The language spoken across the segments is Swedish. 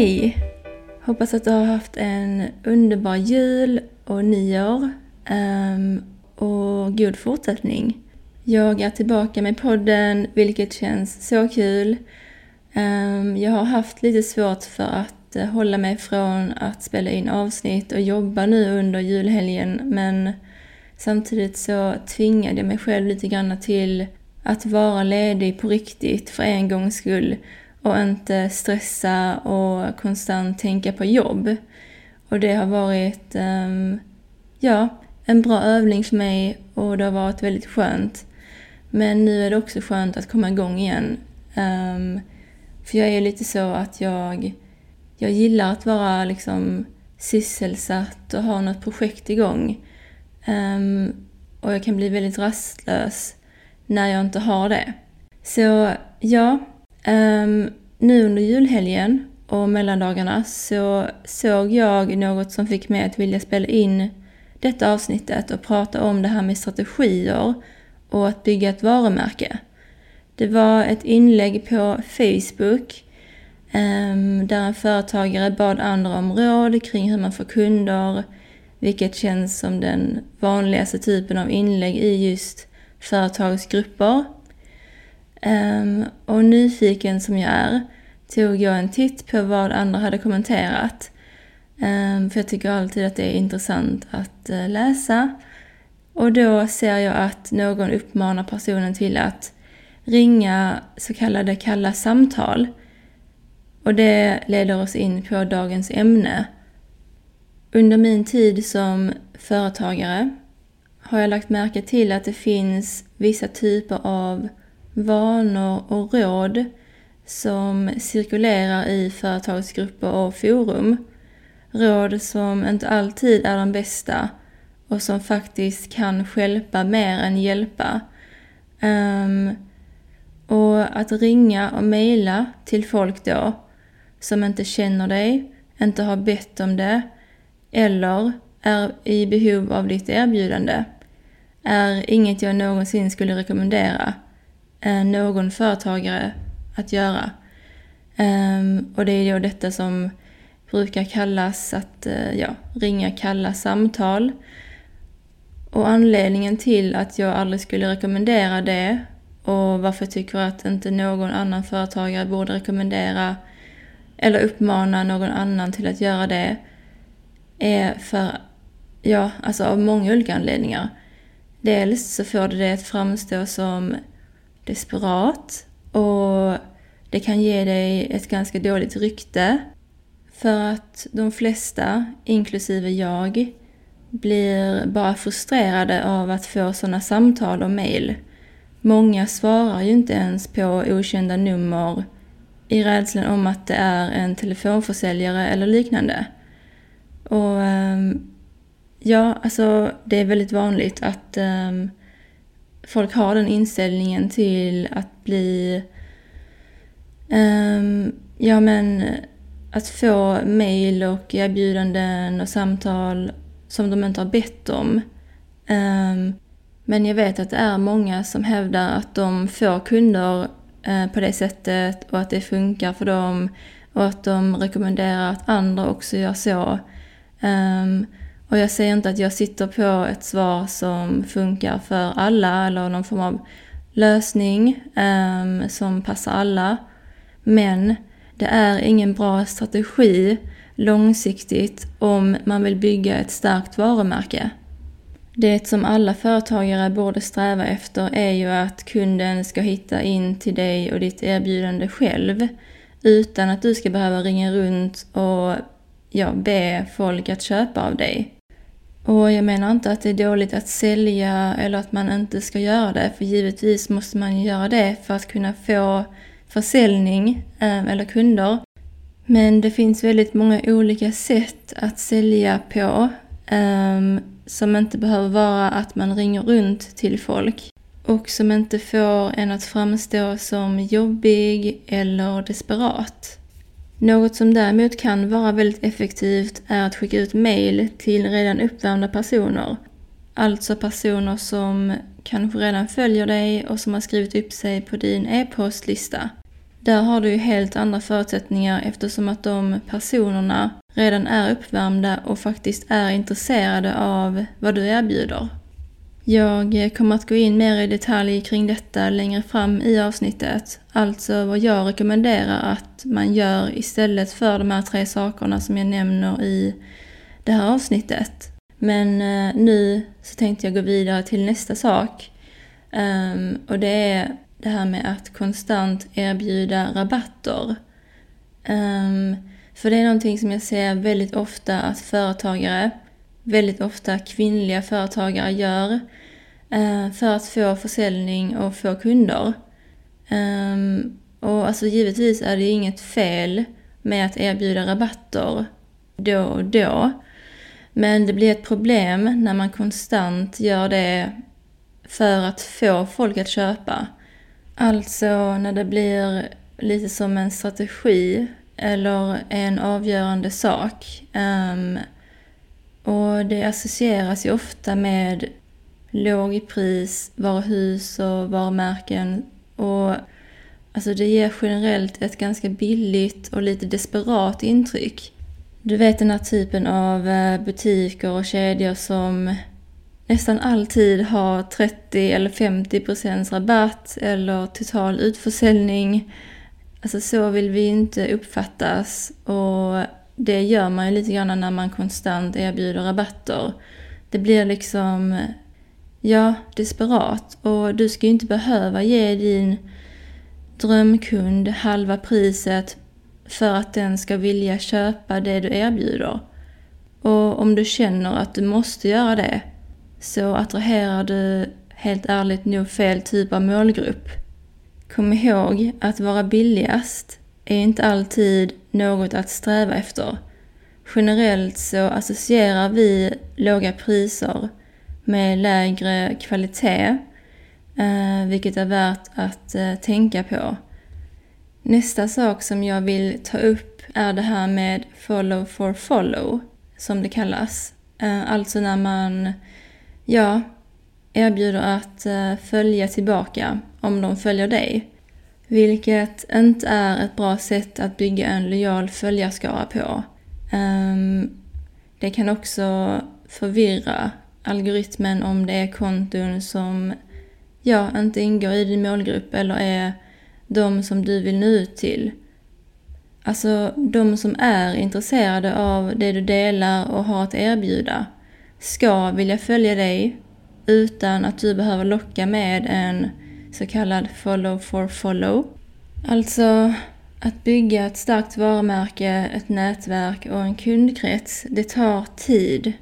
Hej! Hoppas att du har haft en underbar jul och nyår um, och god fortsättning. Jag är tillbaka med podden, vilket känns så kul. Um, jag har haft lite svårt för att eh, hålla mig från att spela in avsnitt och jobba nu under julhelgen, men samtidigt så tvingade jag mig själv lite grann till att vara ledig på riktigt för en gångs skull och inte stressa och konstant tänka på jobb. Och det har varit um, ja, en bra övning för mig och det har varit väldigt skönt. Men nu är det också skönt att komma igång igen. Um, för jag är lite så att jag, jag gillar att vara liksom sysselsatt och ha något projekt igång. Um, och jag kan bli väldigt rastlös när jag inte har det. Så ja, Um, nu under julhelgen och mellandagarna så såg jag något som fick mig att vilja spela in detta avsnittet och prata om det här med strategier och att bygga ett varumärke. Det var ett inlägg på Facebook um, där en företagare bad andra om råd kring hur man får kunder, vilket känns som den vanligaste typen av inlägg i just företagsgrupper Ehm, och nyfiken som jag är tog jag en titt på vad andra hade kommenterat. Um, för jag tycker alltid att det är intressant att uh, läsa. Och då ser jag att någon uppmanar personen till att ringa så kallade kalla samtal. Och det leder oss in på dagens ämne. Under min tid som företagare har jag lagt märke till att det finns vissa typer av vanor och råd som cirkulerar i företagsgrupper och forum. Råd som inte alltid är de bästa och som faktiskt kan skälpa mer än hjälpa. Um, och att ringa och mejla till folk då som inte känner dig, inte har bett om det eller är i behov av ditt erbjudande är inget jag någonsin skulle rekommendera Eh, någon företagare att göra. Ehm, och det är då detta som brukar kallas att eh, ja, ringa kalla samtal. Och anledningen till att jag aldrig skulle rekommendera det och varför jag tycker att inte någon annan företagare borde rekommendera eller uppmana någon annan till att göra det är för, ja, alltså av många olika anledningar. Dels så får det det att framstå som desperat och det kan ge dig ett ganska dåligt rykte. För att de flesta, inklusive jag, blir bara frustrerade av att få sådana samtal och mejl. Många svarar ju inte ens på okända nummer i rädslan om att det är en telefonförsäljare eller liknande. Och ehm, ja, alltså det är väldigt vanligt att um, folk har den inställningen till att bli, um, ja men att få mejl och erbjudanden och samtal som de inte har bett om. Um, men jag vet att det är många som hävdar att de får kunder uh, på det sättet och att det funkar för dem och att de rekommenderar att andra också gör så. Um, och jag säger inte att jag sitter på ett svar som funkar för alla eller någon form av lösning um, som passar alla. Men det är ingen bra strategi långsiktigt om man vill bygga ett starkt varumärke. Det som alla företagare borde sträva efter är ju att kunden ska hitta in till dig och ditt erbjudande själv utan att du ska behöva ringa runt och ja, be folk att köpa av dig. Och jag menar inte att det är dåligt att sälja eller att man inte ska göra det, för givetvis måste man göra det för att kunna få försäljning eh, eller kunder. Men det finns väldigt många olika sätt att sälja på ehm, som inte behöver vara att man ringer runt till folk och som inte får en att framstå som jobbig eller desperat. Något som däremot kan vara väldigt effektivt är att skicka ut mail till redan uppvärmda personer. Alltså personer som kanske redan följer dig och som har skrivit upp sig på din e-postlista. Där har du ju helt andra förutsättningar eftersom att de personerna redan är uppvärmda och faktiskt är intresserade av vad du erbjuder. Jag kommer att gå in mer i detalj kring detta längre fram i avsnittet, alltså vad jag rekommenderar att man gör istället för de här tre sakerna som jag nämner i det här avsnittet. Men eh, nu så tänkte jag gå vidare till nästa sak. Ehm, och det är det här med att konstant erbjuda rabatter. Ehm, för det är någonting som jag ser väldigt ofta att företagare, väldigt ofta kvinnliga företagare gör eh, för att få försäljning och få kunder. Ehm, och alltså givetvis är det inget fel med att erbjuda rabatter då och då. Men det blir ett problem när man konstant gör det för att få folk att köpa. Alltså när det blir lite som en strategi eller en avgörande sak. Um, och det associeras ju ofta med lågpris, varuhus och varumärken. Och alltså det ger generellt ett ganska billigt och lite desperat intryck. Du vet den här typen av eh, butiker och kedjor som nästan alltid har 30 eller 50 procents rabatt eller total utförsäljning. Alltså så vill vi inte uppfattas och det gör man ju lite grann när man konstant erbjuder rabatter. Det blir liksom, ja, desperat och du ska ju inte behöva ge din drömkund halva priset för att den ska vilja köpa det du erbjuder. Och om du känner att du måste göra det, så attraherar du helt ärligt nog fel typ av målgrupp. Kom ihåg att vara billigast är inte alltid något att sträva efter. Generellt så associerar vi låga priser med lägre kvalitet, eh, vilket är värt att eh, tänka på. Nästa sak som jag vill ta upp är det här med follow for follow, som det kallas. Eh, alltså när man ja, erbjuder att följa tillbaka om de följer dig. Vilket inte är ett bra sätt att bygga en lojal följarskara på. Um, det kan också förvirra algoritmen om det är konton som ja, inte ingår i din målgrupp eller är de som du vill nå ut till. Alltså de som är intresserade av det du delar och har att erbjuda ska vilja följa dig utan att du behöver locka med en så kallad follow for follow. Alltså att bygga ett starkt varumärke, ett nätverk och en kundkrets, det tar tid.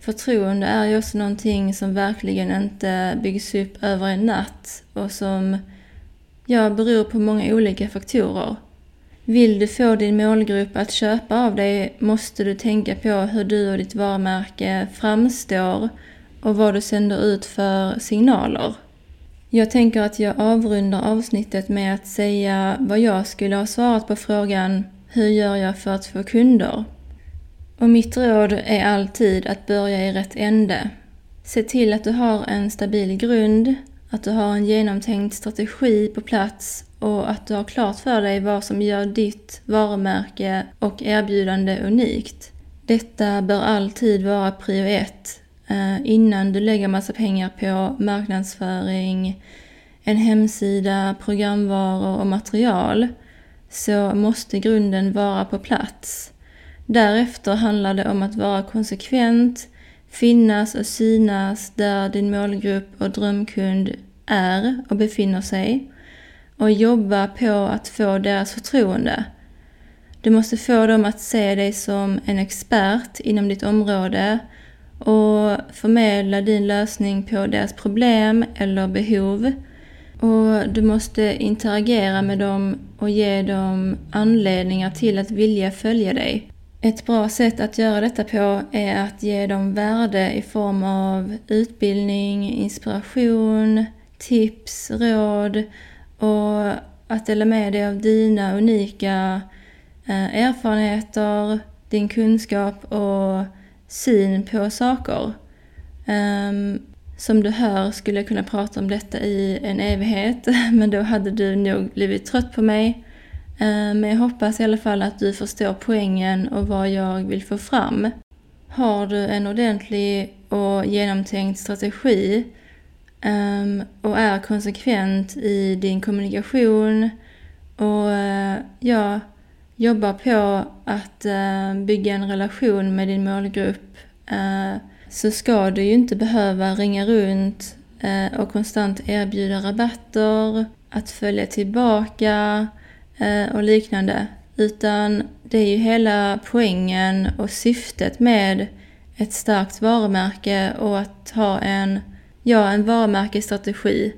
Förtroende är ju också någonting som verkligen inte byggs upp över en natt och som ja, beror på många olika faktorer. Vill du få din målgrupp att köpa av dig måste du tänka på hur du och ditt varumärke framstår och vad du sänder ut för signaler. Jag tänker att jag avrundar avsnittet med att säga vad jag skulle ha svarat på frågan Hur gör jag för att få kunder? Och mitt råd är alltid att börja i rätt ände. Se till att du har en stabil grund, att du har en genomtänkt strategi på plats och att du har klart för dig vad som gör ditt varumärke och erbjudande unikt. Detta bör alltid vara prio ett Eh, innan du lägger massa pengar på marknadsföring, en hemsida, programvaror och material så måste grunden vara på plats. Därefter handlar det om att vara konsekvent, finnas och synas där din målgrupp och drömkund är och befinner sig och jobba på att få deras förtroende. Du måste få dem att se dig som en expert inom ditt område och förmedla din lösning på deras problem eller behov. Och du måste interagera med dem och ge dem anledningar till att vilja följa dig. Ett bra sätt att göra detta på är att ge dem värde i form av utbildning, inspiration, tips, råd och att dela med dig av dina unika eh, erfarenheter, din kunskap och syn på saker. Um, som du hör skulle jag kunna prata om detta i en evighet, men då hade du nog blivit trött på mig. Ehm, men jag hoppas i alla fall att du förstår poängen och vad jag vill få fram. Har du en ordentlig och genomtänkt strategi ehm, och är konsekvent i din kommunikation och eh, ja, jobbar på att eh, bygga en relation med din målgrupp eh, så ska du ju inte behöva ringa runt eh, och konstant erbjuda rabatter, att följa tillbaka och liknande. Utan det är ju hela poängen och syftet med ett starkt varumärke och att ha en, ja, en varumärkesstrategi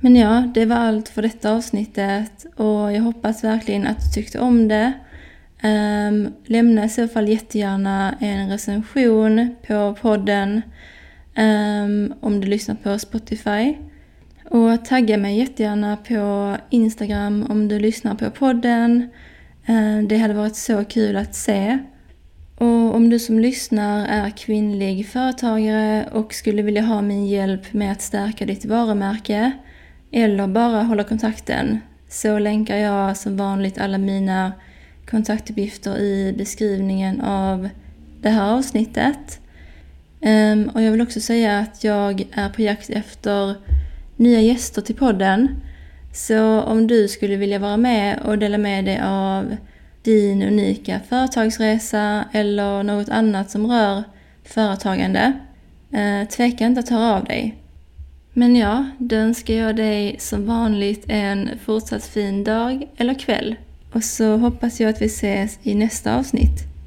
men ja, det var allt för detta avsnittet och jag hoppas verkligen att du tyckte om det. Um, lämna i så fall jättegärna en recension på podden um, om du lyssnar på Spotify. Och tagga mig jättegärna på Instagram om du lyssnar på podden. Um, det hade varit så kul att se. Och om du som lyssnar är kvinnlig företagare och skulle vilja ha min hjälp med att stärka ditt varumärke eller bara hålla kontakten så länkar jag som vanligt alla mina kontaktuppgifter i beskrivningen av det här avsnittet. Ehm, och jag vill också säga att jag är på jakt efter nya gäster till podden. Så om du skulle vilja vara med och dela med dig av din unika företagsresa eller något annat som rör företagande, eh, tveka inte att höra av dig. Men ja, då önskar jag dig som vanligt en fortsatt fin dag eller kväll. Och så hoppas jag att vi ses i nästa avsnitt.